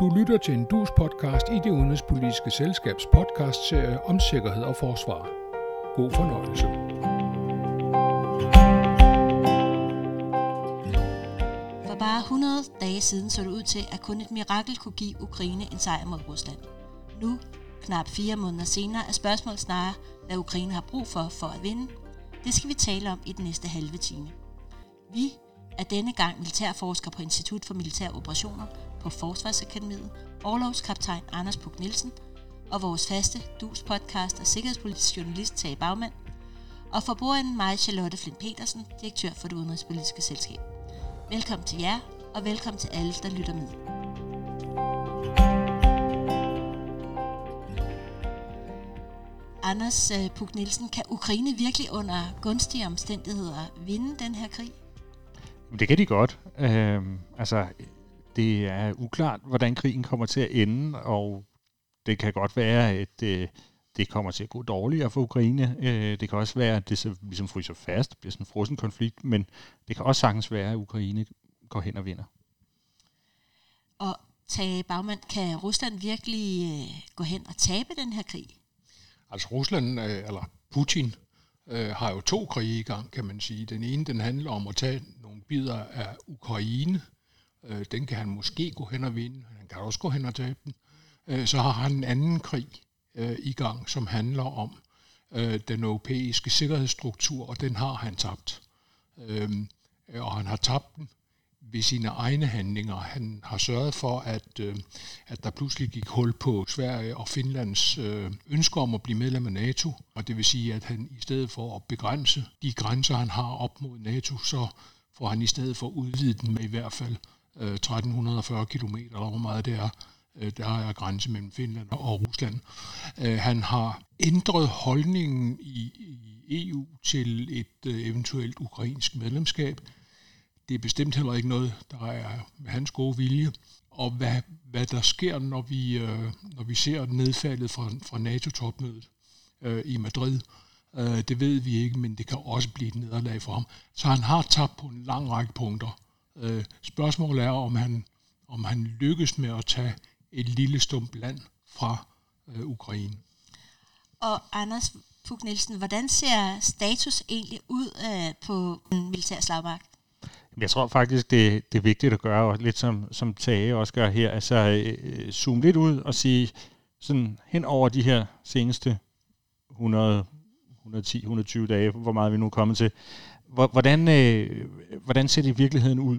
Du lytter til en dus podcast i det udenrigspolitiske selskabs podcastserie om sikkerhed og forsvar. God fornøjelse. For bare 100 dage siden så det ud til, at kun et mirakel kunne give Ukraine en sejr mod Rusland. Nu, knap fire måneder senere, er spørgsmålet snarere, hvad Ukraine har brug for for at vinde. Det skal vi tale om i den næste halve time. Vi er denne gang militærforsker på Institut for Militære Operationer på Forsvarsakademiet, Orlovskaptajn Anders Puk Nielsen og vores faste DUS podcast og sikkerhedspolitisk journalist Tage Bagmand, og for bordenden mig Charlotte Flint Petersen, direktør for det udenrigspolitiske selskab. Velkommen til jer, og velkommen til alle, der lytter med. Anders øh, Puk Nielsen, kan Ukraine virkelig under gunstige omstændigheder vinde den her krig? Det kan de godt. Øh, altså, det er uklart, hvordan krigen kommer til at ende, og det kan godt være, at øh, det kommer til at gå dårligere for Ukraine. Øh, det kan også være, at det så ligesom fryser fast, bliver sådan en frossen konflikt, men det kan også sagtens være, at Ukraine går hen og vinder. Og Tage Bagmand, kan Rusland virkelig øh, gå hen og tabe den her krig? Altså Rusland, øh, eller Putin, øh, har jo to krige i gang, kan man sige. Den ene, den handler om at tage nogle bidder af Ukraine. Øh, den kan han måske gå hen og vinde. Han kan også gå hen og tabe den. Øh, så har han en anden krig øh, i gang, som handler om øh, den europæiske sikkerhedsstruktur, og den har han tabt. Øhm, øh, og han har tabt den ved sine egne handlinger. Han har sørget for, at, øh, at der pludselig gik hul på Sverige og Finlands øh, ønsker om at blive medlem af NATO, og det vil sige, at han i stedet for at begrænse de grænser, han har op mod NATO, så får han i stedet for udvidet dem med i hvert fald øh, 1340 km, eller hvor meget det er. Øh, der er grænse mellem Finland og Rusland. Øh, han har ændret holdningen i, i EU til et øh, eventuelt ukrainsk medlemskab, det er bestemt heller ikke noget, der er med hans gode vilje. Og hvad, hvad der sker, når vi, øh, når vi ser nedfaldet fra, fra NATO-topmødet øh, i Madrid, øh, det ved vi ikke, men det kan også blive et nederlag for ham. Så han har tabt på en lang række punkter. Øh, spørgsmålet er, om han, om han lykkes med at tage et lille stump land fra øh, Ukraine. Og Anders Puk Nielsen, hvordan ser status egentlig ud øh, på den militære slagmark? Jeg tror faktisk, det, det er vigtigt at gøre, og lidt som, som Tage også gør her, altså øh, zoome lidt ud og sige, sådan hen over de her seneste 100, 110, 120 dage, hvor meget vi nu er kommet til, hvordan, øh, hvordan ser det i virkeligheden ud?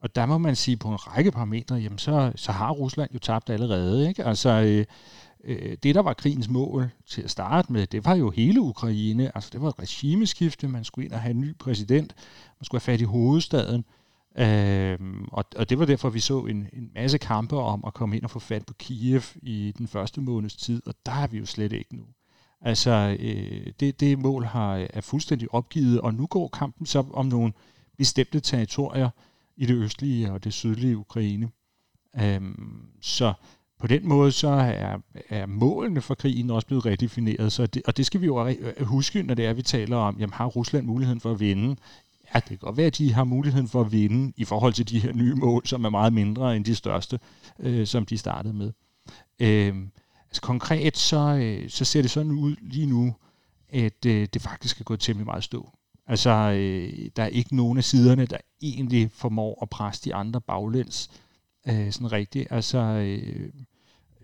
Og der må man sige, på en række parametre, jamen så, så har Rusland jo tabt allerede. Ikke? Altså, øh, øh, det, der var krigens mål til at starte med, det var jo hele Ukraine. Altså, det var et regimeskifte. Man skulle ind og have en ny præsident. Man skulle have fat i hovedstaden. Øh, og, og det var derfor, vi så en, en masse kampe om at komme ind og få fat på Kiev i den første måneds tid, og der er vi jo slet ikke nu. Altså, øh, det, det mål har, er fuldstændig opgivet, og nu går kampen så om nogle bestemte territorier i det østlige og det sydlige Ukraine. Øhm, så på den måde så er, er målene for krigen også blevet redefineret, så det, og det skal vi jo øh, huske, når det er, vi taler om, jamen har Rusland muligheden for at vinde? Ja, det kan godt være, at de har muligheden for at vinde i forhold til de her nye mål, som er meget mindre end de største, øh, som de startede med. Øhm, altså konkret så, øh, så ser det sådan ud lige nu, at øh, det faktisk er gået temmelig meget stå. Altså, øh, der er ikke nogen af siderne, der egentlig formår at presse de andre baglæns øh, sådan rigtigt. Altså, øh,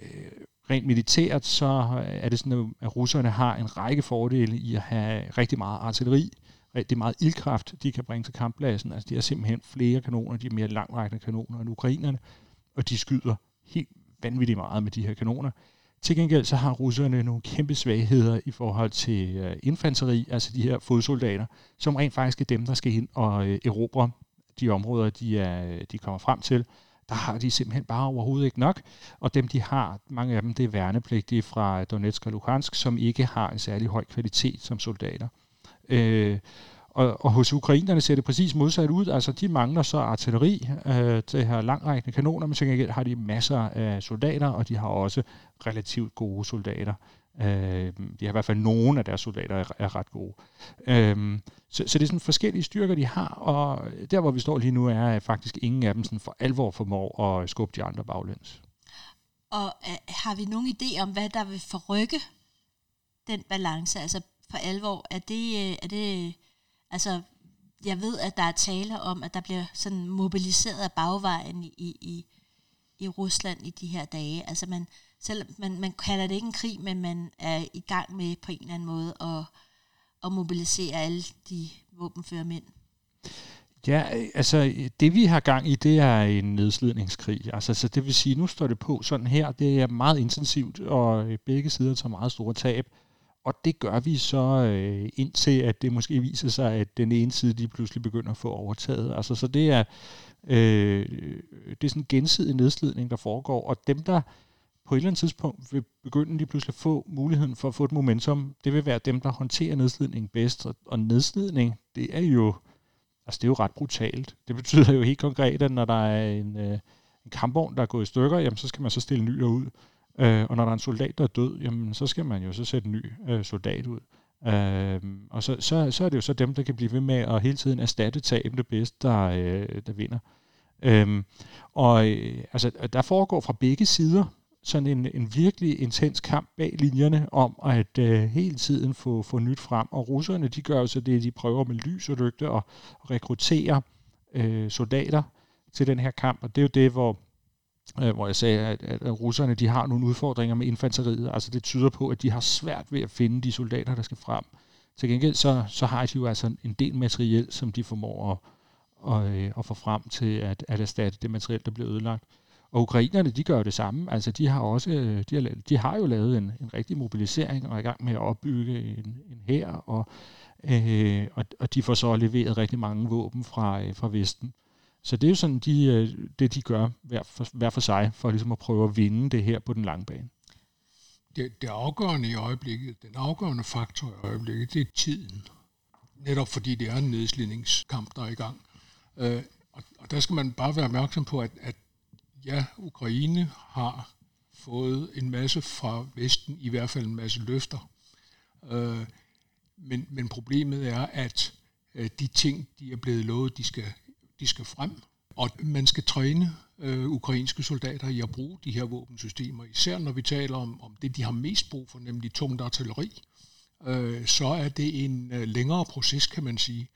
øh, rent militært, så er det sådan, at russerne har en række fordele i at have rigtig meget artilleri, rigtig meget ildkraft, de kan bringe til kamppladsen. Altså, de har simpelthen flere kanoner, de er mere langrækkende kanoner end ukrainerne, og de skyder helt vanvittigt meget med de her kanoner. Til gengæld så har russerne nogle kæmpe svagheder i forhold til øh, infanteri, altså de her fodsoldater, som rent faktisk er dem, der skal ind og øh, erobre de områder, de, er, de kommer frem til der har de simpelthen bare overhovedet ikke nok. Og dem, de har, mange af dem, det er værnepligtige fra Donetsk og Luhansk, som ikke har en særlig høj kvalitet som soldater. Øh, og, og hos ukrainerne ser det præcis modsat ud. Altså, de mangler så artilleri øh, til her langrækkende kanoner, men så har de masser af soldater, og de har også relativt gode soldater. Øh, de har i hvert fald nogle af deres soldater er, er ret gode. Øh, så, så det er sådan forskellige styrker, de har, og der, hvor vi står lige nu, er at faktisk ingen af dem sådan for alvor formår at skubbe de andre baglæns. Og øh, har vi nogen idé om, hvad der vil forrykke den balance, altså for alvor? Er det, øh, er det altså, jeg ved, at der er tale om, at der bliver sådan mobiliseret af bagvejen i, i, i Rusland i de her dage. Altså man, selv, man, man kalder det ikke en krig, men man er i gang med på en eller anden måde at, at mobilisere alle de våbenfører mænd. Ja, altså det vi har gang i, det er en nedslidningskrig. Altså, så det vil sige, nu står det på sådan her, det er meget intensivt, og begge sider tager meget store tab. Og det gør vi så øh, indtil, at det måske viser sig, at den ene side lige pludselig begynder at få overtaget. Altså, så det er, øh, det er sådan en gensidig nedslidning, der foregår, og dem, der på et eller andet tidspunkt vil begynde lige pludselig at få muligheden for at få et momentum, det vil være dem, der håndterer nedslidningen bedst. Og, og nedslidning, det er jo altså det er jo ret brutalt. Det betyder jo helt konkret, at når der er en, øh, en kampvogn, der er gået i stykker, jamen så skal man så stille en ny derud. Øh, og når der er en soldat, der er død, jamen så skal man jo så sætte en ny øh, soldat ud. Øh, og så, så, så er det jo så dem, der kan blive ved med at hele tiden erstatte tabende bedst, der, øh, der vinder. Øh, og øh, altså, der foregår fra begge sider sådan en, en virkelig intens kamp bag linjerne om at øh, hele tiden få, få nyt frem. Og russerne, de gør jo så det, de prøver med lys og lygte at rekruttere øh, soldater til den her kamp. Og det er jo det, hvor, øh, hvor jeg sagde, at, at russerne de har nogle udfordringer med infanteriet. Altså det tyder på, at de har svært ved at finde de soldater, der skal frem. Til gengæld så, så har de jo altså en del materiel, som de formår at, at, øh, at få frem til at, at erstatte det materiel, der bliver ødelagt. Og ukrainerne, de gør det samme. Altså, de har også, øh, de har, de har jo lavet en, en rigtig mobilisering og er i gang med at opbygge en, en hær, og, øh, og, og de får så leveret rigtig mange våben fra, øh, fra Vesten. Så det er jo sådan, de, øh, det de gør hver for, hver for sig, for ligesom at prøve at vinde det her på den lange bane. Det, det afgørende i øjeblikket, den afgørende faktor i øjeblikket, det er tiden. Netop fordi det er en nedslidningskamp, der er i gang. Øh, og, og der skal man bare være opmærksom på, at, at ja, Ukraine har fået en masse fra Vesten, i hvert fald en masse løfter. Øh, men, men problemet er, at øh, de ting, de er blevet lovet, de skal, de skal frem. Og man skal træne øh, ukrainske soldater i at bruge de her våbensystemer, især når vi taler om, om det, de har mest brug for, nemlig tungt artilleri. Øh, så er det en øh, længere proces, kan man sige.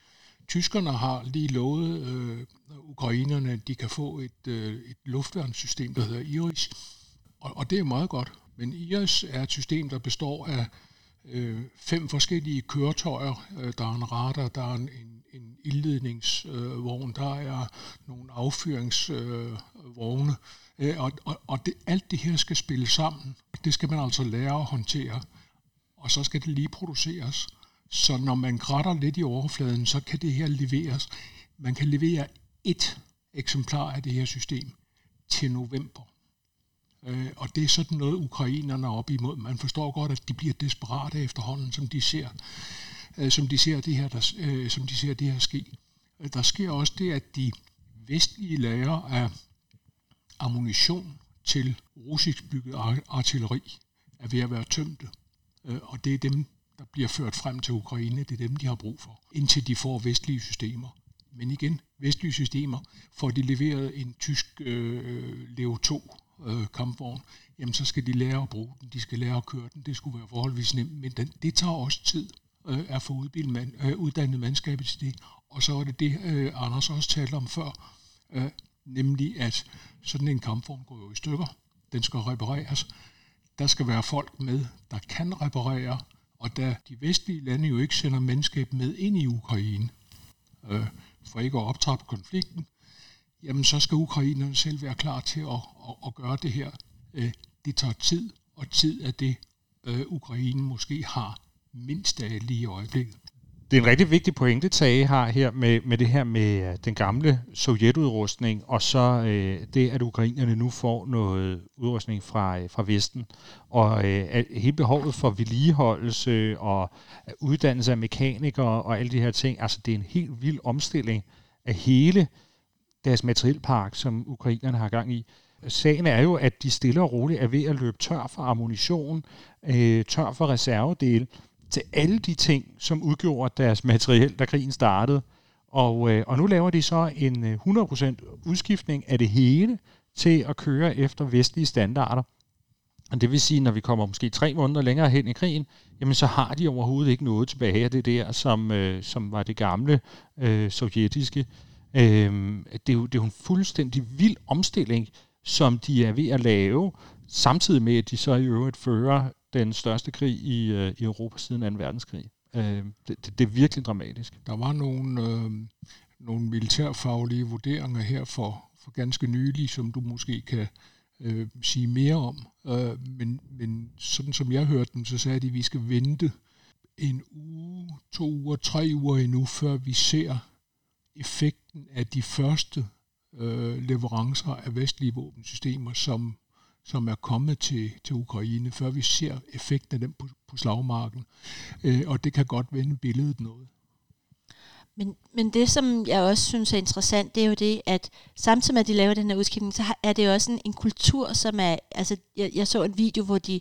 Tyskerne har lige lovet øh, ukrainerne, at de kan få et, øh, et luftværnssystem, der hedder IRIS. Og, og det er meget godt. Men IRIS er et system, der består af øh, fem forskellige køretøjer. Øh, der er en radar, der er en, en, en ildledningsvogn, øh, der er nogle affyringsvogne. Øh, øh, og og, og det, alt det her skal spille sammen. Det skal man altså lære at håndtere. Og så skal det lige produceres. Så når man grætter lidt i overfladen, så kan det her leveres. Man kan levere et eksemplar af det her system til november. Øh, og det er sådan noget, ukrainerne er op imod. Man forstår godt, at de bliver desperate efterhånden, som de ser, øh, som de ser det her, der, øh, som de ser det her ske. Der sker også det, at de vestlige lager af ammunition til russisk bygget artilleri er ved at være tømte. Øh, og det er dem, der bliver ført frem til Ukraine, det er dem, de har brug for, indtil de får vestlige systemer. Men igen, vestlige systemer, får de leveret en tysk øh, Leo 2 øh, kampvogn, jamen så skal de lære at bruge den, de skal lære at køre den, det skulle være forholdsvis nemt, men den, det tager også tid øh, at få uddannet, man, øh, uddannet mandskabet til det. Og så er det det, øh, Anders også talte om før, øh, nemlig at sådan en kampvogn går jo i stykker, den skal repareres. Der skal være folk med, der kan reparere, og da de vestlige lande jo ikke sender mandskab med ind i Ukraine, øh, for ikke at optrappe konflikten, jamen så skal ukrainerne selv være klar til at, at, at gøre det her. Øh, det tager tid, og tid er det, øh, Ukraine måske har mindst af lige i øjeblikket. Det er en rigtig vigtig pointe, Tage har her med, med det her med øh, den gamle sovjetudrustning, og så øh, det, at ukrainerne nu får noget udrustning fra, øh, fra Vesten. Og øh, hele behovet for vedligeholdelse og uddannelse af mekanikere og alle de her ting, altså det er en helt vild omstilling af hele deres materielpark, som ukrainerne har gang i. Sagen er jo, at de stille og roligt er ved at løbe tør for ammunition, øh, tør for reservedele, til alle de ting, som udgjorde deres materiel, da krigen startede. Og, øh, og nu laver de så en øh, 100% udskiftning af det hele til at køre efter vestlige standarder. Og det vil sige, når vi kommer måske tre måneder længere hen i krigen, jamen så har de overhovedet ikke noget tilbage af det der, som, øh, som var det gamle øh, sovjetiske. Øh, det, er jo, det er jo en fuldstændig vild omstilling, som de er ved at lave, samtidig med, at de så i øvrigt fører den største krig i, øh, i Europa siden 2. verdenskrig. Øh, det, det, det er virkelig dramatisk. Der var nogle, øh, nogle militærfaglige vurderinger her for, for ganske nylig, som du måske kan øh, sige mere om. Øh, men, men sådan som jeg hørte dem, så sagde de, at vi skal vente en uge, to uger, tre uger endnu, før vi ser effekt effekten af de første øh, leverancer af vestlige våbensystemer, som, som er kommet til, til Ukraine, før vi ser effekten af dem på, på slagmarken. Øh, og det kan godt vende billedet noget. Men, men det, som jeg også synes er interessant, det er jo det, at samtidig med, at de laver den her udskiftning, så er det jo også en, en kultur, som er... Altså, jeg, jeg så en video, hvor de,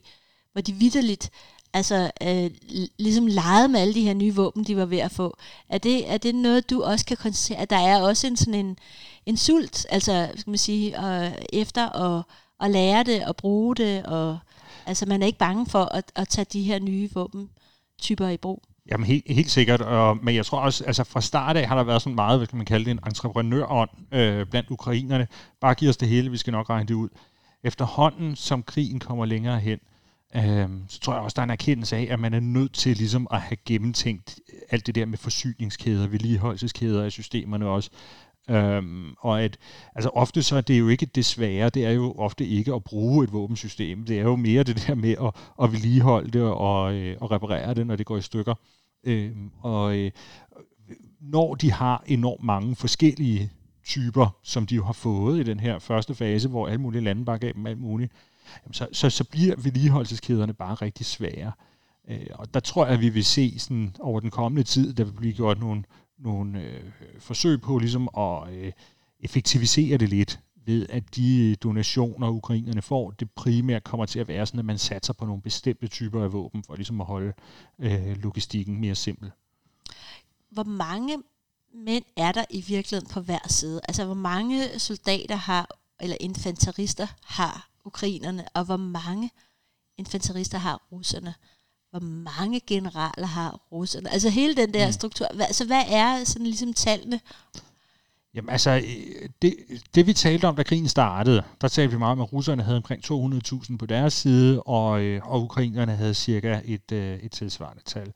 hvor de vidderligt altså, øh, ligesom leget med alle de her nye våben, de var ved at få. Er det, er det noget, du også kan konstatere, at der er også en sådan en, en sult, altså, skal man sige, øh, efter at, at lære det og bruge det, og altså, man er ikke bange for at, at tage de her nye våbentyper i brug? Jamen helt, helt sikkert, og, men jeg tror også, altså fra start af har der været sådan meget, hvad kan man kalde det, en entreprenørånd øh, blandt ukrainerne. Bare giv os det hele, vi skal nok regne det ud. Efterhånden, som krigen kommer længere hen, øh, så tror jeg også, der er en erkendelse af, at man er nødt til ligesom at have gennemtænkt alt det der med forsyningskæder, vedligeholdelseskæder af systemerne også. Øhm, og at, altså ofte så er det jo ikke det svære, det er jo ofte ikke at bruge et våbensystem. Det er jo mere det der med at, at vedligeholde det og, øh, og reparere det, når det går i stykker. Øhm, og øh, når de har enormt mange forskellige typer, som de jo har fået i den her første fase, hvor alle mulige lande bare gav dem alt muligt, jamen så, så, så bliver vedligeholdelseskæderne bare rigtig svære. Øh, og der tror jeg, at vi vil se sådan, over den kommende tid, der vil blive gjort nogle, nogle øh, forsøg på ligesom at øh, effektivisere det lidt ved at de donationer, ukrainerne får, det primært kommer til at være sådan, at man satser på nogle bestemte typer af våben, for ligesom at holde øh, logistikken mere simpel. Hvor mange mænd er der i virkeligheden på hver side? Altså, hvor mange soldater har, eller infanterister har ukrainerne, og hvor mange infanterister har russerne? hvor mange generaler har russerne? Altså hele den der mm. struktur. Hva, altså hvad er sådan ligesom tallene? Jamen altså, det, det vi talte om, da krigen startede, der talte vi meget om, at russerne havde omkring 200.000 på deres side, og, øh, og ukrainerne havde cirka et, øh, et tilsvarende tal.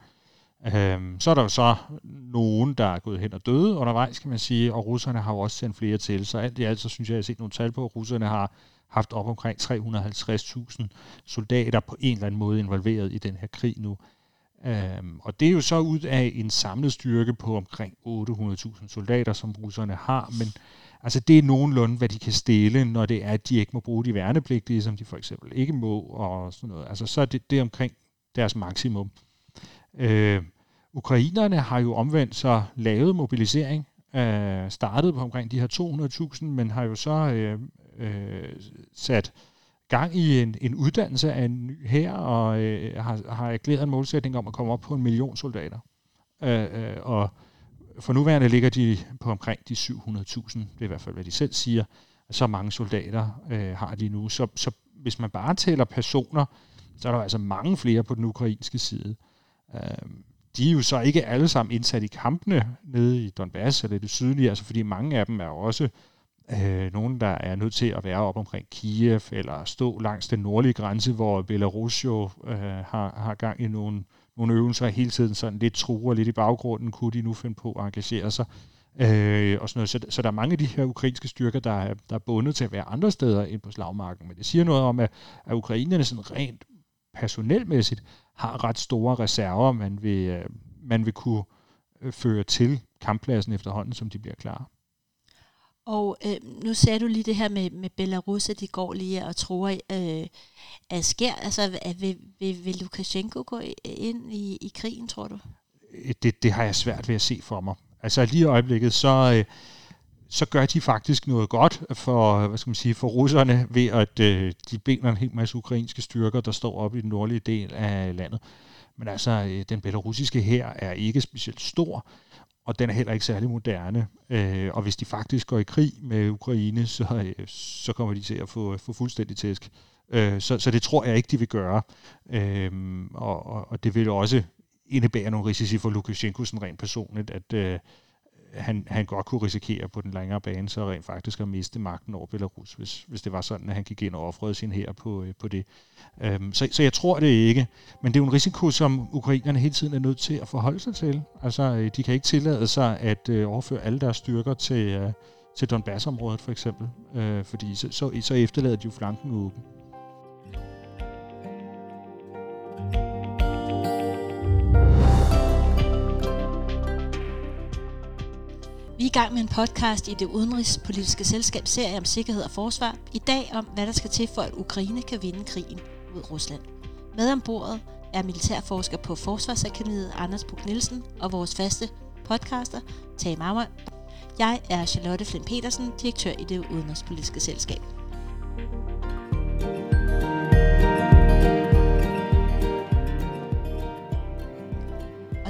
Øhm, så er der jo så nogen, der er gået hen og døde undervejs, kan man sige, og russerne har jo også sendt flere til. Så alt i alt, så synes jeg, jeg har set nogle tal på, at russerne har haft op omkring 350.000 soldater på en eller anden måde involveret i den her krig nu. Øhm, og det er jo så ud af en samlet styrke på omkring 800.000 soldater, som russerne har, men altså det er nogenlunde, hvad de kan stille, når det er, at de ikke må bruge de værnepligtige, som de for eksempel ikke må, og sådan noget. Altså så er det, det er omkring deres maksimum. Øh, ukrainerne har jo omvendt så lavet mobilisering, øh, startet på omkring de her 200.000, men har jo så øh, øh, sat gang i en, en uddannelse af en ny her og øh, har, har erklæret en målsætning om at komme op på en million soldater. Øh, øh, og for nuværende ligger de på omkring de 700.000, det er i hvert fald, hvad de selv siger. Så mange soldater øh, har de nu. Så, så hvis man bare tæller personer, så er der altså mange flere på den ukrainske side. Øh, Øhm, de er jo så ikke alle sammen indsat i kampene nede i Donbass eller det sydlige, altså fordi mange af dem er også øh, nogen, der er nødt til at være op omkring Kiev, eller stå langs den nordlige grænse, hvor Belarus jo øh, har, har gang i nogle, nogle øvelser hele tiden, sådan lidt truer lidt i baggrunden, kunne de nu finde på at engagere sig. Øh, og sådan noget. Så, så der er mange af de her ukrainske styrker, der er, der er bundet til at være andre steder end på slagmarken. Men det siger noget om, at, at ukrainerne sådan rent personelmæssigt har ret store reserver, man vil, øh, man vil kunne øh, føre til kamppladsen efterhånden, som de bliver klar. Og øh, nu ser du lige det her med, med Belarus, at de går lige og tror, øh, at sker, altså vil, vil, vil Lukashenko gå ind i, i krigen, tror du? Det, det har jeg svært ved at se for mig. Altså lige i øjeblikket, så, øh, så gør de faktisk noget godt for, hvad skal man sige, for russerne ved, at øh, de binder en hel masse ukrainske styrker, der står op i den nordlige del af landet. Men altså, øh, den belarusiske her er ikke specielt stor, og den er heller ikke særlig moderne. Øh, og hvis de faktisk går i krig med Ukraine, så, øh, så kommer de til at få, få fuldstændig tæsk. Øh, så, så det tror jeg ikke, de vil gøre. Øh, og, og, og det vil også indebære nogle risici for Lukashenko sådan rent personligt, at øh, han, han godt kunne risikere på den længere bane, så rent faktisk at miste magten over Belarus, hvis, hvis det var sådan, at han gik ind og offrede sin her på, øh, på det. Øhm, så, så jeg tror det ikke, men det er jo en risiko, som ukrainerne hele tiden er nødt til at forholde sig til. Altså, øh, de kan ikke tillade sig at øh, overføre alle deres styrker til, øh, til Donbass-området for eksempel, øh, fordi så, så, så efterlader de jo flanken åben. Vi er i gang med en podcast i det udenrigspolitiske selskab serie om sikkerhed og forsvar. I dag om, hvad der skal til for, at Ukraine kan vinde krigen mod Rusland. Med om bordet er militærforsker på Forsvarsakademiet Anders Buk Nielsen og vores faste podcaster, Tage Marmon. Jeg er Charlotte Flint Petersen, direktør i det udenrigspolitiske selskab.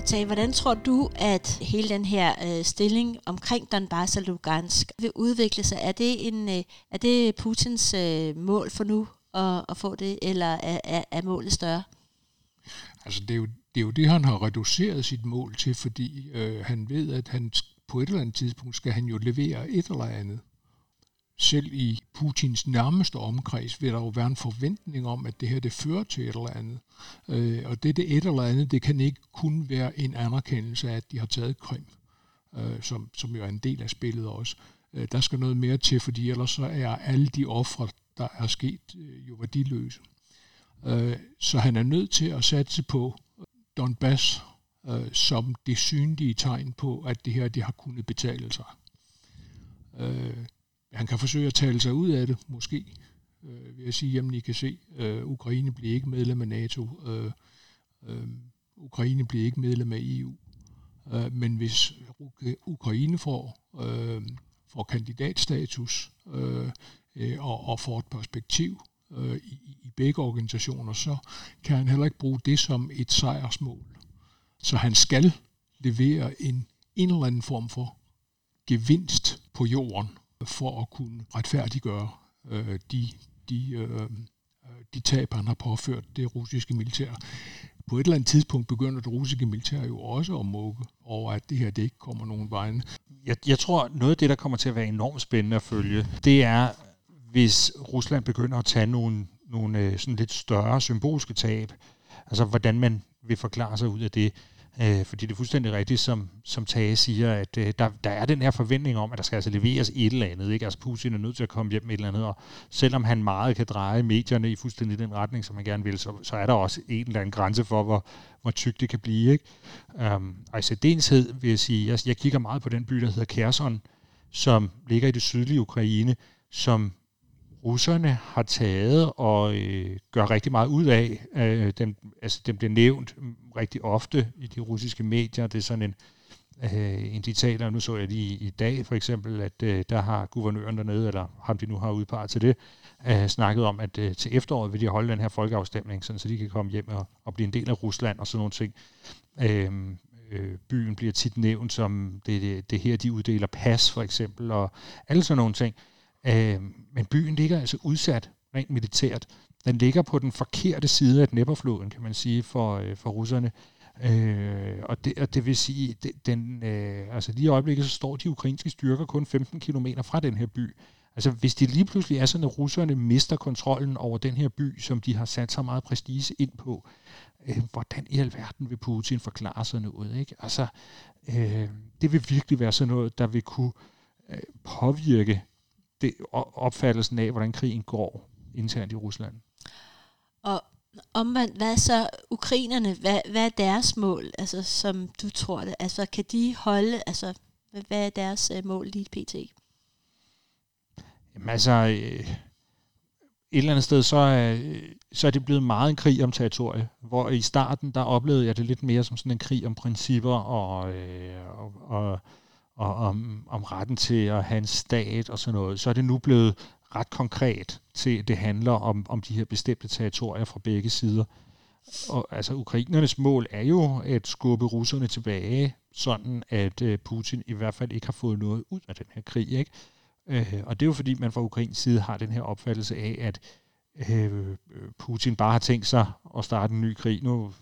Tage, hvordan tror du, at hele den her øh, stilling omkring Donbass og Lugansk vil udvikle sig? Er det, en, øh, er det Putins øh, mål for nu at, at få det, eller er, er, er målet større? Altså det er, jo, det er jo det, han har reduceret sit mål til, fordi øh, han ved, at han på et eller andet tidspunkt skal han jo levere et eller andet selv i Putins nærmeste omkreds vil der jo være en forventning om, at det her det fører til et eller andet. Øh, og det, det et eller andet, det kan ikke kun være en anerkendelse af, at de har taget Krim, øh, som, som jo er en del af spillet også. Øh, der skal noget mere til, fordi ellers så er alle de ofre, der er sket, øh, jo værdiløse. Øh, så han er nødt til at satse på Donbass øh, som det synlige tegn på, at det her det har kunnet betale sig. Øh, han kan forsøge at tale sig ud af det, måske, øh, vil jeg sige, jamen I kan se, øh, Ukraine bliver ikke medlem af NATO, øh, øh, Ukraine bliver ikke medlem af EU, øh, men hvis Ukraine får, øh, får kandidatstatus øh, øh, og, og får et perspektiv øh, i, i begge organisationer, så kan han heller ikke bruge det som et sejrsmål. Så han skal levere en, en eller anden form for gevinst på jorden, for at kunne retfærdiggøre øh, de, de, øh, de tab, han har påført det russiske militær. På et eller andet tidspunkt begynder det russiske militær jo også at mukke over, at det her det ikke kommer nogen vejen. Jeg, jeg tror, noget af det, der kommer til at være enormt spændende at følge, det er, hvis Rusland begynder at tage nogle, nogle øh, sådan lidt større symbolske tab. Altså, hvordan man vil forklare sig ud af det. Øh, fordi det er fuldstændig rigtigt, som, som Tage siger, at øh, der, der er den her forventning om, at der skal altså leveres et eller andet. Ikke? Altså Putin er nødt til at komme hjem med et eller andet, og selvom han meget kan dreje medierne i fuldstændig den retning, som han gerne vil, så, så er der også en eller anden grænse for, hvor, hvor tykt det kan blive. Ikke? Um, og i særdeleshed vil jeg sige, jeg, jeg kigger meget på den by, der hedder Kherson, som ligger i det sydlige Ukraine, som russerne har taget og øh, gør rigtig meget ud af. Øh, den, altså, den bliver nævnt rigtig ofte i de russiske medier. Det er sådan en, øh, en diktator. Nu så jeg lige i dag for eksempel, at øh, der har guvernøren dernede, eller ham de nu har udpeget til det, øh, snakket om, at øh, til efteråret vil de holde den her folkeafstemning, sådan, så de kan komme hjem og, og blive en del af Rusland og sådan nogle ting. Øh, øh, byen bliver tit nævnt som det, det, det her, de uddeler pas for eksempel, og alle sådan nogle ting. Øh, Øh, men byen ligger altså udsat rent militært. Den ligger på den forkerte side af Dnepperfloden, kan man sige, for, øh, for russerne. Øh, og, det, og det vil sige, det, den, øh, altså lige i øjeblikket, så står de ukrainske styrker kun 15 km fra den her by. Altså hvis det lige pludselig er sådan, at russerne mister kontrollen over den her by, som de har sat så meget prestige ind på, øh, hvordan i alverden vil Putin forklare sig noget? Ikke? Altså, øh, det vil virkelig være sådan noget, der vil kunne øh, påvirke det, opfattelsen af, hvordan krigen går internt i Rusland. Og omvendt, hvad så ukrainerne, hvad, hvad er deres mål, altså som du tror det, altså kan de holde, altså hvad er deres uh, mål lige pt? Jamen altså, øh, et eller andet sted, så er, så er det blevet meget en krig om territorie, hvor i starten, der oplevede jeg det lidt mere som sådan en krig om principper og, øh, og, og og om, om retten til at have en stat og sådan noget, så er det nu blevet ret konkret til, det handler om, om de her bestemte territorier fra begge sider. Og altså ukrainernes mål er jo at skubbe russerne tilbage, sådan at øh, Putin i hvert fald ikke har fået noget ud af den her krig. Ikke? Øh, og det er jo fordi, man fra Ukrains side har den her opfattelse af, at øh, Putin bare har tænkt sig at starte en ny krig. Nu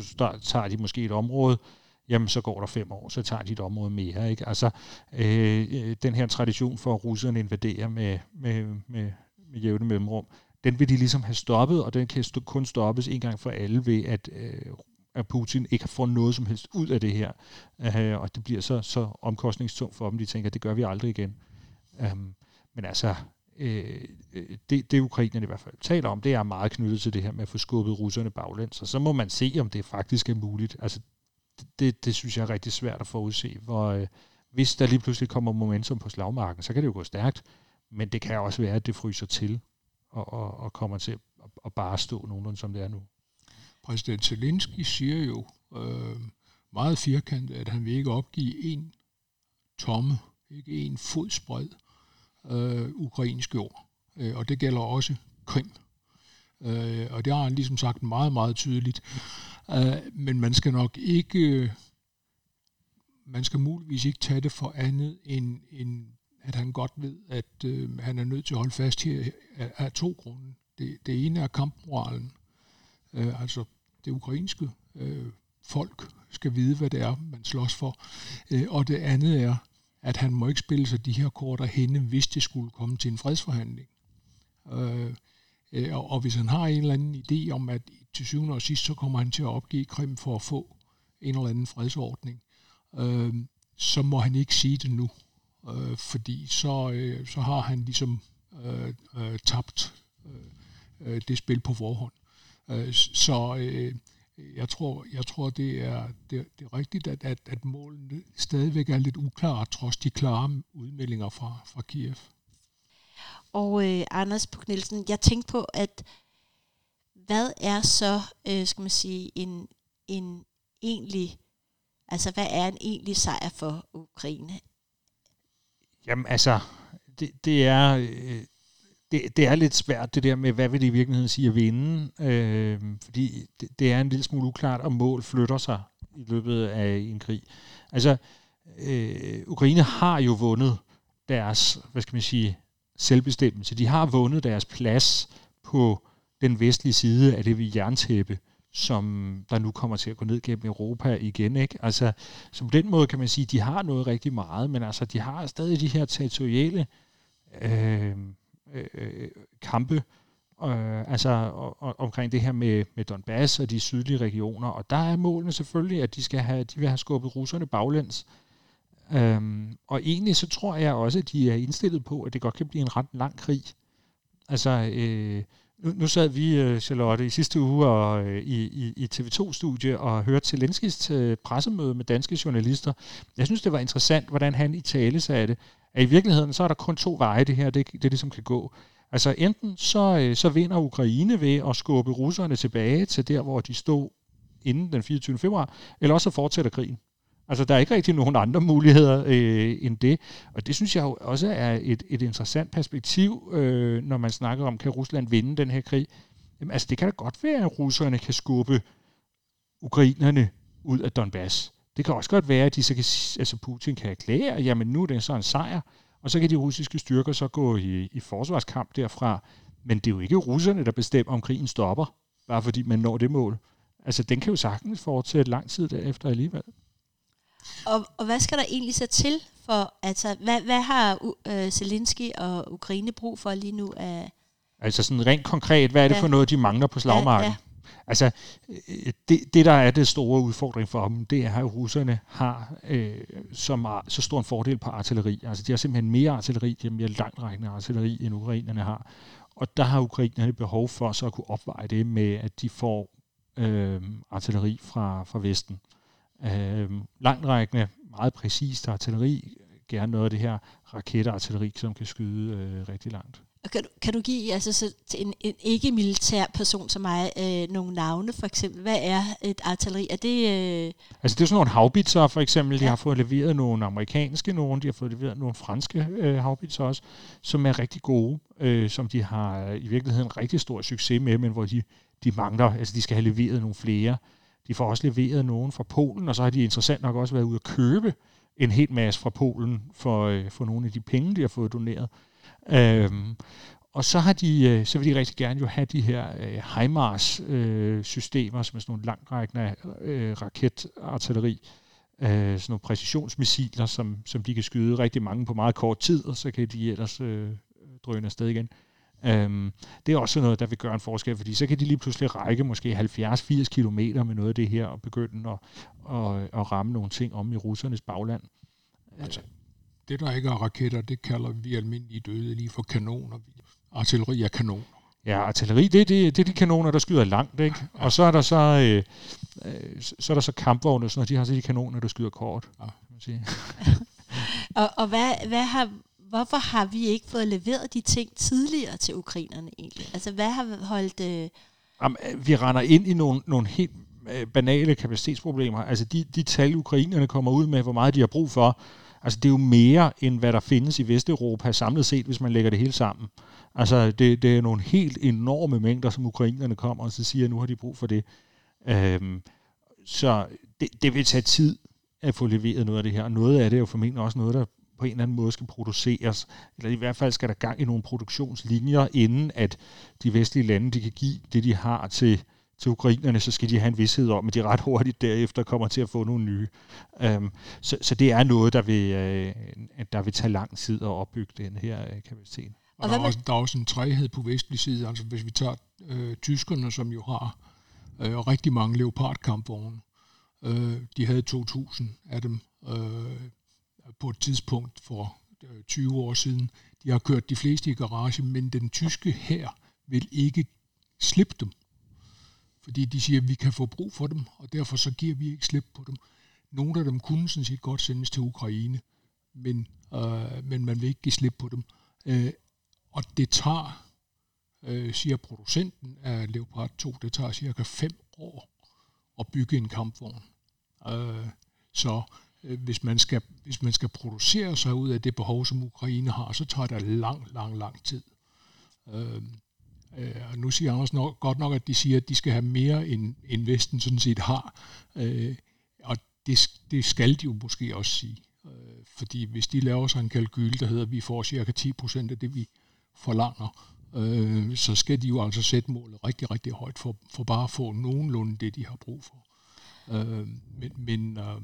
start, tager de måske et område, jamen så går der fem år, så tager de et område mere. Ikke? Altså, øh, øh, den her tradition for, at russerne invaderer med, med, med, med jævne mellemrum, den vil de ligesom have stoppet, og den kan kun stoppes en gang for alle ved, at, øh, at Putin ikke får noget som helst ud af det her. Øh, og det bliver så, så omkostningstungt for dem, de tænker, at det gør vi aldrig igen. Øh, men altså, øh, øh, det, det ukrainerne i hvert fald taler om, det er meget knyttet til det her med at få skubbet russerne baglæns, og så må man se, om det faktisk er muligt. Altså, det, det synes jeg er rigtig svært at forudse, hvor øh, hvis der lige pludselig kommer momentum på slagmarken, så kan det jo gå stærkt, men det kan også være, at det fryser til og, og, og kommer til at, at bare stå nogenlunde, som det er nu. Præsident Zelensky siger jo øh, meget firkantet, at han vil ikke opgive en tomme, ikke en fodspred øh, ukrainsk jord. Øh, og det gælder også Krim. Øh, og det har han ligesom sagt meget, meget tydeligt. Øh, men man skal nok ikke, man skal muligvis ikke tage det for andet end, end at han godt ved, at øh, han er nødt til at holde fast her af, af to grunde. Det, det ene er kampmoralen. Øh, altså det ukrainske øh, folk skal vide, hvad det er, man slås for. Øh, og det andet er, at han må ikke spille sig de her kort henne, hvis det skulle komme til en fredsforhandling. Øh, øh, og, og hvis han har en eller anden idé om, at til syvende og sidst, så kommer han til at opgive Krim for at få en eller anden fredsordning, øh, så må han ikke sige det nu. Øh, fordi så, øh, så har han ligesom øh, øh, tabt øh, øh det spil på forhånd. Øh, så øh, jeg tror, jeg tror det, er, det, det er rigtigt, at, at, at målene stadigvæk er lidt uklare, trods de klare udmeldinger fra, fra Kiev. Og øh, Anders Puk Nielsen, jeg tænkte på, at hvad er så, øh, skal man sige, en, en egentlig, altså hvad er en egentlig sejr for Ukraine? Jamen altså, det, det er... Øh det, det er lidt svært det der med, hvad vil det i virkeligheden sige at vinde, øh, fordi det, det er en lille smule uklart, om mål flytter sig i løbet af en krig. Altså, øh, Ukraine har jo vundet deres, hvad skal man sige, selvbestemmelse. De har vundet deres plads på den vestlige side af det vi jerntæppe, som der nu kommer til at gå ned gennem Europa igen. Ikke? Altså, så på den måde kan man sige, at de har noget rigtig meget, men altså, de har stadig de her territoriale øh, øh, kampe, øh, altså og, og, omkring det her med, med Donbass og de sydlige regioner, og der er målene selvfølgelig, at de, skal have, de vil have skubbet russerne baglæns. Øhm, og egentlig så tror jeg også, at de er indstillet på, at det godt kan blive en ret lang krig. Altså, øh, nu, nu sad vi, øh, Charlotte, i sidste uge og, øh, i, i, i TV2-studie og hørte Zelenskis øh, pressemøde med danske journalister. Jeg synes, det var interessant, hvordan han i tale sagde det, at i virkeligheden, så er der kun to veje, det her, det, det ligesom kan gå. Altså enten så, øh, så vinder Ukraine ved at skubbe russerne tilbage til der, hvor de stod inden den 24. februar, eller også så fortsætter krigen. Altså, der er ikke rigtig nogen andre muligheder øh, end det. Og det synes jeg jo også er et, et interessant perspektiv, øh, når man snakker om, kan Rusland vinde den her krig? Jamen, altså, det kan da godt være, at russerne kan skubbe ukrainerne ud af Donbass. Det kan også godt være, at de så kan, altså Putin kan erklære, jamen nu er det så en sejr, og så kan de russiske styrker så gå i, i forsvarskamp derfra. Men det er jo ikke russerne, der bestemmer, om krigen stopper, bare fordi man når det mål. Altså, den kan jo sagtens fortsætte lang tid derefter alligevel. Og, og hvad skal der egentlig så til for, altså, hvad, hvad har uh, Zelensky og Ukraine brug for lige nu af... Altså sådan rent konkret, hvad er det ja. for noget, de mangler på slagmarken? Ja, ja. Altså, øh, det, det der er det store udfordring for dem, det er, at russerne har øh, så, så stor en fordel på artilleri. Altså, de har simpelthen mere artilleri, de har mere langtrækkende artilleri, end ukrainerne har. Og der har ukrainerne behov for så at kunne opveje det med, at de får øh, artilleri fra, fra Vesten. Øh, langtrækkende, meget præcist artilleri, gerne noget af det her raketartilleri, som kan skyde øh, rigtig langt. Og kan du, kan du give altså, så til en, en ikke-militær person som mig øh, nogle navne, for eksempel? Hvad er et artilleri? Er det... Øh... Altså, det er sådan nogle havbitser, for eksempel. De ja. har fået leveret nogle amerikanske nogle, de har fået leveret nogle franske øh, havbitser også, som er rigtig gode, øh, som de har i virkeligheden rigtig stor succes med, men hvor de, de mangler, altså de skal have leveret nogle flere. De får også leveret nogen fra Polen, og så har de interessant nok også været ude at købe en hel masse fra Polen for, øh, for nogle af de penge, de har fået doneret. Øhm, og så, har de, øh, så vil de rigtig gerne jo have de her øh, HIMARS-systemer, øh, som er sådan nogle langrækkende øh, raketartilleri, øh, sådan nogle præcisionsmissiler, som, som de kan skyde rigtig mange på meget kort tid, og så kan de ellers øh, drøne afsted igen. Øhm, det er også noget, der vil gøre en forskel, fordi så kan de lige pludselig række måske 70-80 km med noget af det her, og begynde at, at, at ramme nogle ting om i russernes bagland. Altså, det, der ikke er raketter, det kalder vi almindelige døde lige for kanoner. Artilleri er kanoner. Ja, artilleri, det, det, det er de kanoner, der skyder langt, ikke? Ja. Og så er der så, øh, øh, så er der så kampvogne, så de har så de kanoner, der skyder kort. Ja. Kan man sige. og og hvad, hvad har, hvorfor har vi ikke fået leveret de ting tidligere til ukrainerne egentlig? Altså, hvad har holdt... Øh... Jamen, øh, vi render ind i nogle, nogle helt øh, banale kapacitetsproblemer. Altså, de, de tal, ukrainerne kommer ud med, hvor meget de har brug for, altså, det er jo mere, end hvad der findes i Vesteuropa samlet set, hvis man lægger det hele sammen. Altså, det, det er nogle helt enorme mængder, som ukrainerne kommer og så siger, at nu har de brug for det. Øhm, så det, det vil tage tid at få leveret noget af det her, og noget af det er jo formentlig også noget, der på en eller anden måde skal produceres, eller i hvert fald skal der gang i nogle produktionslinjer, inden at de vestlige lande de kan give det, de har til, til ukrainerne, så skal de have en vidshed om, at de ret hurtigt derefter kommer til at få nogle nye. Um, så, så det er noget, der vil, uh, der vil tage lang tid at opbygge den her uh, kapacitet. Og, og der, er også, der er også en træhed på vestlig side, altså hvis vi tager øh, tyskerne, som jo har øh, rigtig mange leopardkampvogne. Øh, de havde 2.000 af dem. Øh, på et tidspunkt for øh, 20 år siden. De har kørt de fleste i garage, men den tyske her vil ikke slippe dem. Fordi de siger, at vi kan få brug for dem, og derfor så giver vi ikke slip på dem. Nogle af dem kunne sådan set godt sendes til Ukraine, men, øh, men man vil ikke give slip på dem. Øh, og det tager, øh, siger producenten af Leopard 2, det tager cirka fem år at bygge en kampvogn. Øh, så Øh, hvis man, skal, hvis man skal producere sig ud af det behov, som Ukraine har, så tager det lang, lang, lang tid. Øhm, øh, og nu siger Anders nok, godt nok, at de siger, at de skal have mere, end, end Vesten sådan set har. Øh, og det, det skal de jo måske også sige. Øh, fordi hvis de laver sig en kalkyl, der hedder, at vi får cirka 10% af det, vi forlanger, øh, så skal de jo altså sætte målet rigtig, rigtig højt for, for bare at få nogenlunde det, de har brug for. Øh, men men øh,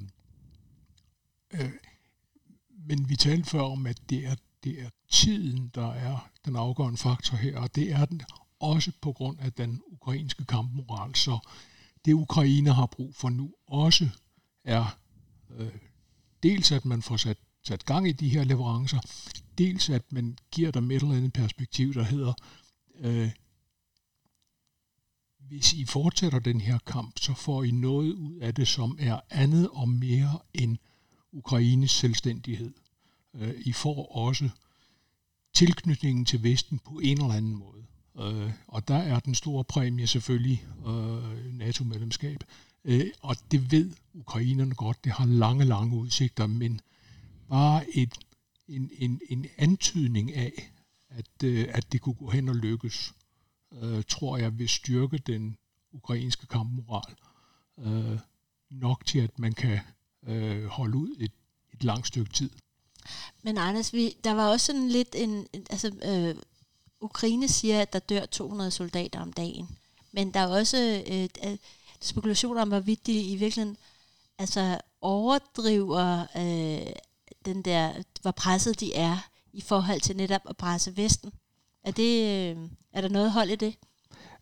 Øh, men vi talte før om, at det er, det er tiden, der er den afgørende faktor her, og det er den også på grund af den ukrainske kampmoral. Så det Ukraine har brug for nu også er øh, dels, at man får sat, sat gang i de her leverancer, dels at man giver dem et eller andet perspektiv, der hedder, øh, hvis I fortsætter den her kamp, så får I noget ud af det, som er andet og mere end Ukraines selvstændighed. Øh, I får også tilknytningen til Vesten på en eller anden måde. Øh, og der er den store præmie selvfølgelig øh, NATO-medlemskab. Øh, og det ved ukrainerne godt, det har lange, lange udsigter, men bare et, en, en, en antydning af, at, øh, at det kunne gå hen og lykkes, øh, tror jeg vil styrke den ukrainske kampmoral nok til, at man kan øh, holde ud et, et langt stykke tid. Men Anders, vi, der var også sådan lidt en, altså øh, Ukraine siger, at der dør 200 soldater om dagen, men der er også øh, øh, spekulationer om, hvorvidt de i virkeligheden altså overdriver øh, den der, hvor presset de er i forhold til netop at presse Vesten. Er, det, øh, er der noget hold i det?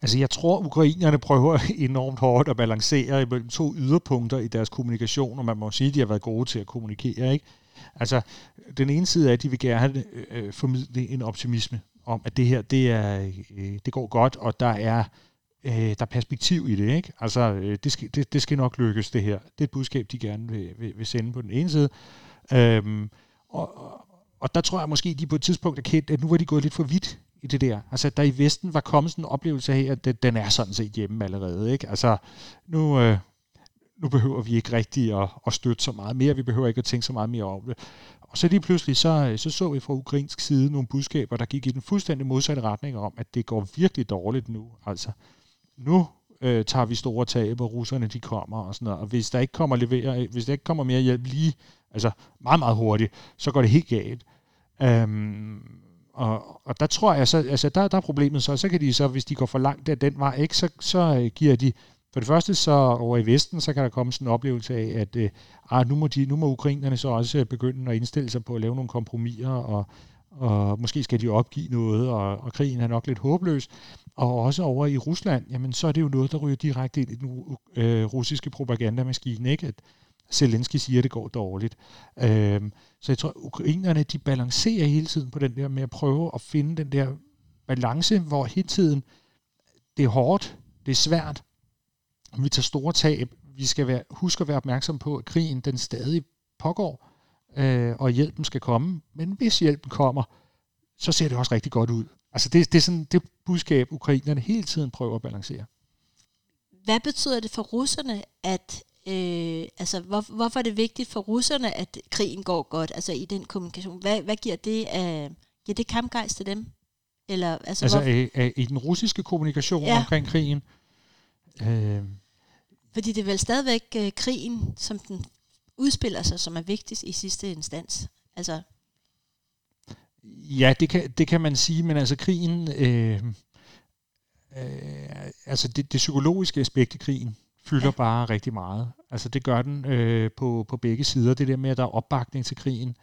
Altså jeg tror, ukrainerne prøver enormt hårdt at balancere imellem to yderpunkter i deres kommunikation, og man må sige, at de har været gode til at kommunikere. Ikke? Altså, den ene side er, at de vil gerne øh, øh, formidle en optimisme om, at det her, det, er, øh, det går godt, og der er, øh, der er perspektiv i det. Ikke? Altså, øh, det, skal, det, det skal nok lykkes, det her. Det er et budskab, de gerne vil, vil, vil sende på den ene side. Øhm, og, og der tror jeg måske, de på et tidspunkt erkendte, at nu var de gået lidt for vidt i det der. Altså, der i Vesten var kommet sådan en oplevelse af, at det, den er sådan set hjemme allerede. Ikke? Altså, nu, øh, nu behøver vi ikke rigtig at, at støtte så meget mere. Vi behøver ikke at tænke så meget mere over det. Og så lige pludselig, så, øh, så så vi fra ukrainsk side nogle budskaber, der gik i den fuldstændig modsatte retning om, at det går virkelig dårligt nu. Altså, nu øh, tager vi store tab, og russerne de kommer og sådan noget. Og hvis der ikke kommer, levere, hvis der ikke kommer mere hjælp lige, altså meget, meget hurtigt, så går det helt galt. Øhm, og, og der tror jeg så, altså der, der er problemet så, så kan de så, hvis de går for langt der den vej, ikke, så, så øh, giver de, for det første så over i Vesten, så kan der komme sådan en oplevelse af, at øh, ah, nu, må de, nu må ukrainerne så også øh, begynde at indstille sig på at lave nogle kompromiser, og, og måske skal de opgive noget, og, og krigen er nok lidt håbløs. Og også over i Rusland, jamen så er det jo noget, der ryger direkte ind i den øh, russiske propagandamaskine, ikke? At Zelensky siger, at det går dårligt. Øh, så jeg tror, at ukrainerne, de balancerer hele tiden på den der med at prøve at finde den der balance, hvor hele tiden det er hårdt, det er svært, vi tager store tab. Vi skal være, huske at være opmærksom på, at krigen den stadig pågår, øh, og hjælpen skal komme. Men hvis hjælpen kommer, så ser det også rigtig godt ud. Altså det, det er sådan det budskab, ukrainerne hele tiden prøver at balancere. Hvad betyder det for russerne, at øh, altså hvor, hvorfor er det vigtigt for russerne, at krigen går godt, altså i den kommunikation? Hvad, hvad giver det af, giver det kampgejst til dem? Eller, altså, altså hvor... øh, øh, i den russiske kommunikation ja. omkring krigen? Øh, Fordi det er vel stadigvæk øh, krigen, som den udspiller sig, som er vigtigst i sidste instans. Altså Ja, det kan, det kan man sige, men altså krigen, øh, øh, altså det, det psykologiske aspekt i krigen fylder ja. bare rigtig meget. Altså det gør den øh, på, på begge sider. Det der med, at der er opbakning til krigen,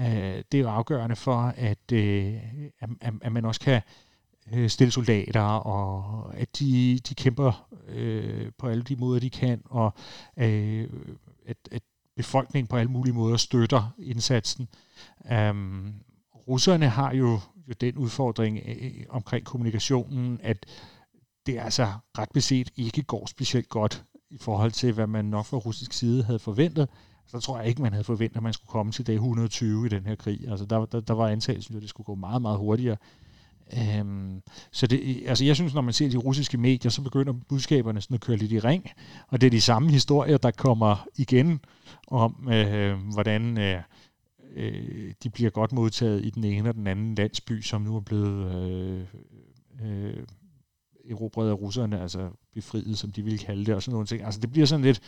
øh, det er jo afgørende for, at, øh, at, at man også kan øh, stille soldater, og at de, de kæmper øh, på alle de måder, de kan, og øh, at, at befolkningen på alle mulige måder støtter indsatsen. Um, russerne har jo, jo den udfordring øh, omkring kommunikationen, at det altså ret beset ikke går specielt godt i forhold til, hvad man nok fra russisk side havde forventet. Så tror jeg ikke, man havde forventet, at man skulle komme til dag 120 i den her krig. Altså der, der, der var antagelsen at det skulle gå meget, meget hurtigere. Øhm, så det, altså jeg synes, når man ser de russiske medier, så begynder budskaberne sådan at køre lidt i ring, og det er de samme historier, der kommer igen om, øh, hvordan øh, øh, de bliver godt modtaget i den ene og den anden landsby, som nu er blevet øh, øh, erobret af russerne, altså befriet, som de ville kalde det, og sådan nogle ting. Altså det bliver sådan lidt,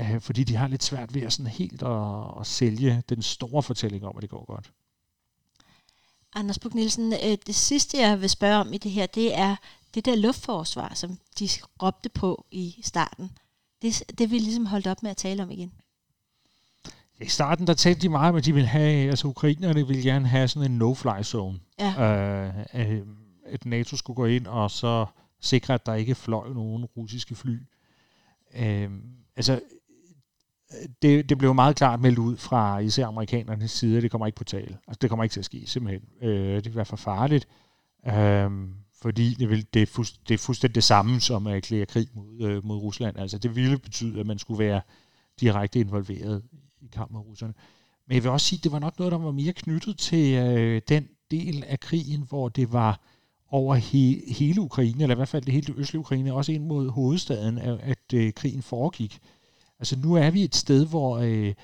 øh, fordi de har lidt svært ved at sådan helt at, at sælge den store fortælling om, at det går godt. Anders Buk Nielsen, øh, det sidste jeg vil spørge om i det her, det er det der luftforsvar, som de råbte på i starten. Det, det vil ligesom holdt op med at tale om igen. I starten der talte de meget om, at de ville have, altså ukrainerne ville gerne have sådan en no-fly zone. Ja. Øh, at NATO skulle gå ind og så sikre, at der ikke fløj nogen russiske fly. Øh, altså, det, det blev meget klart meldt ud fra især amerikanernes side, at det kommer ikke på tale. Altså, det kommer ikke til at ske, simpelthen. Øh, det vil være for farligt, øh, fordi det, vil, det, er fuldst, det er fuldstændig det samme som at erklære krig mod, øh, mod Rusland. Altså, det ville betyde, at man skulle være direkte involveret i kamp mod russerne. Men jeg vil også sige, at det var nok noget, der var mere knyttet til øh, den del af krigen, hvor det var over he, hele Ukraine, eller i hvert fald det hele det østlige Ukraine, også ind mod hovedstaden, at, at øh, krigen foregik. Altså nu er vi et sted, hvor øh,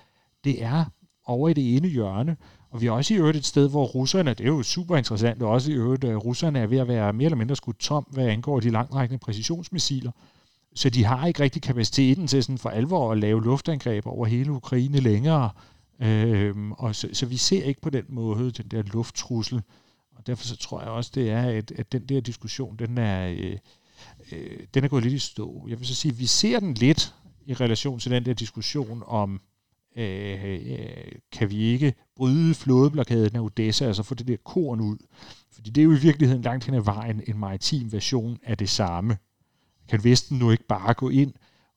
det er over i det ene hjørne, og vi er også i øvrigt et sted, hvor russerne, det er jo super interessant, og også i øvrigt, at russerne er ved at være mere eller mindre skudt tom, hvad angår de langtrækkende præcisionsmissiler. Så de har ikke rigtig kapaciteten til sådan for alvor at lave luftangreb over hele Ukraine længere. Øhm, og så, så vi ser ikke på den måde den der lufttrussel. Og derfor så tror jeg også, det er, at, at den der diskussion, den er, øh, øh, den er gået lidt i stå. Jeg vil så sige, at vi ser den lidt i relation til den der diskussion om, øh, øh, kan vi ikke bryde flådeblokaden af Odessa, altså få det der korn ud. Fordi det er jo i virkeligheden langt hen ad vejen en maritim version af det samme. Kan Vesten nu ikke bare gå ind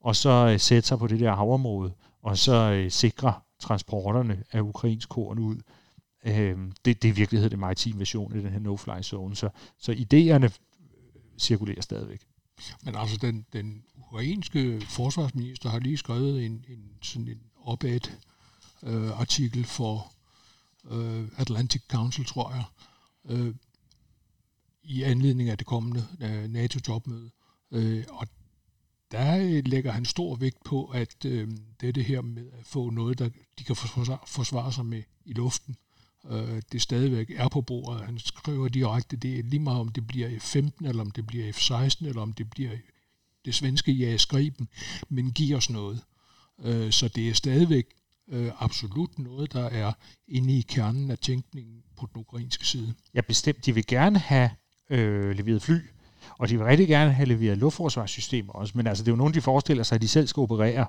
og så øh, sætte sig på det der havområde, og så øh, sikre transporterne af ukrainsk korn ud? Øh, det, det er i virkeligheden en maritime version af den her no-fly zone. Så, så idéerne cirkulerer stadigvæk. Men altså, den, den ukrainske forsvarsminister har lige skrevet en, en sådan en opad øh, artikel for øh, Atlantic Council, tror jeg, øh, i anledning af det kommende øh, NATO-topmøde. Øh, og der lægger han stor vægt på, at øh, det er det her med at få noget, der de kan forsvare sig med i luften, øh, det stadigvæk er på bordet. Han skriver direkte, det er lige meget om det bliver F-15, eller om det bliver F-16, eller om det bliver det svenske jagerskriben, men giver os noget. Øh, så det er stadigvæk øh, absolut noget, der er inde i kernen af tænkningen på den ukrainske side. Ja, bestemt. De vil gerne have øh, leveret fly, og de vil rigtig gerne have leveret luftforsvarssystemer også, men altså, det er jo nogen, de forestiller sig, at de selv skal operere.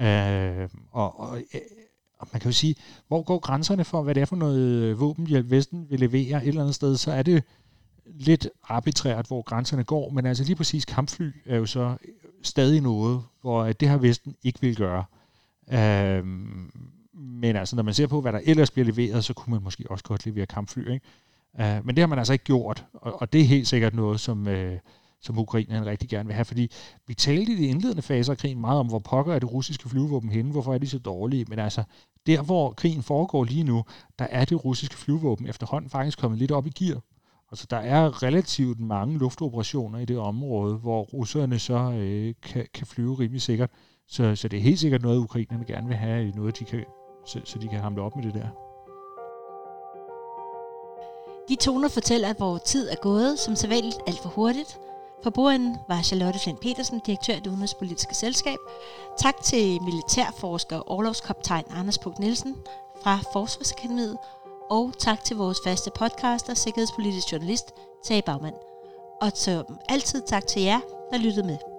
Øh, og, og, og man kan jo sige, hvor går grænserne for, hvad det er for noget øh, våbenhjælp, Vesten vil levere et eller andet sted, så er det lidt arbitrært, hvor grænserne går, men altså lige præcis kampfly er jo så øh, stadig noget, hvor øh, det har Vesten ikke vil gøre. Øhm, men altså, når man ser på, hvad der ellers bliver leveret, så kunne man måske også godt levere kampfly. Ikke? Øh, men det har man altså ikke gjort, og, og det er helt sikkert noget, som, øh, som ukrainerne rigtig gerne vil have, fordi vi talte i de indledende faser af krigen meget om, hvor pokker er det russiske flyvåben henne, hvorfor er de så dårlige, men altså, der hvor krigen foregår lige nu, der er det russiske flyvåben efterhånden faktisk kommet lidt op i gear. Altså, der er relativt mange luftoperationer i det område, hvor russerne så øh, kan, kan flyve rimelig sikkert. Så, så det er helt sikkert noget, ukrainerne gerne vil have, noget de kan, så, så de kan hamle op med det der. De toner fortæller, at vores tid er gået, som sædvanligt alt for hurtigt. For bordenden var Charlotte Flint Petersen, direktør i det udenrigspolitiske selskab. Tak til militærforsker og overlovskoptegn Anders Pug Nielsen fra Forsvarsakademiet. Og tak til vores faste podcaster, sikkerhedspolitisk journalist, Tage Bagmand. Og som altid tak til jer, der lyttede med.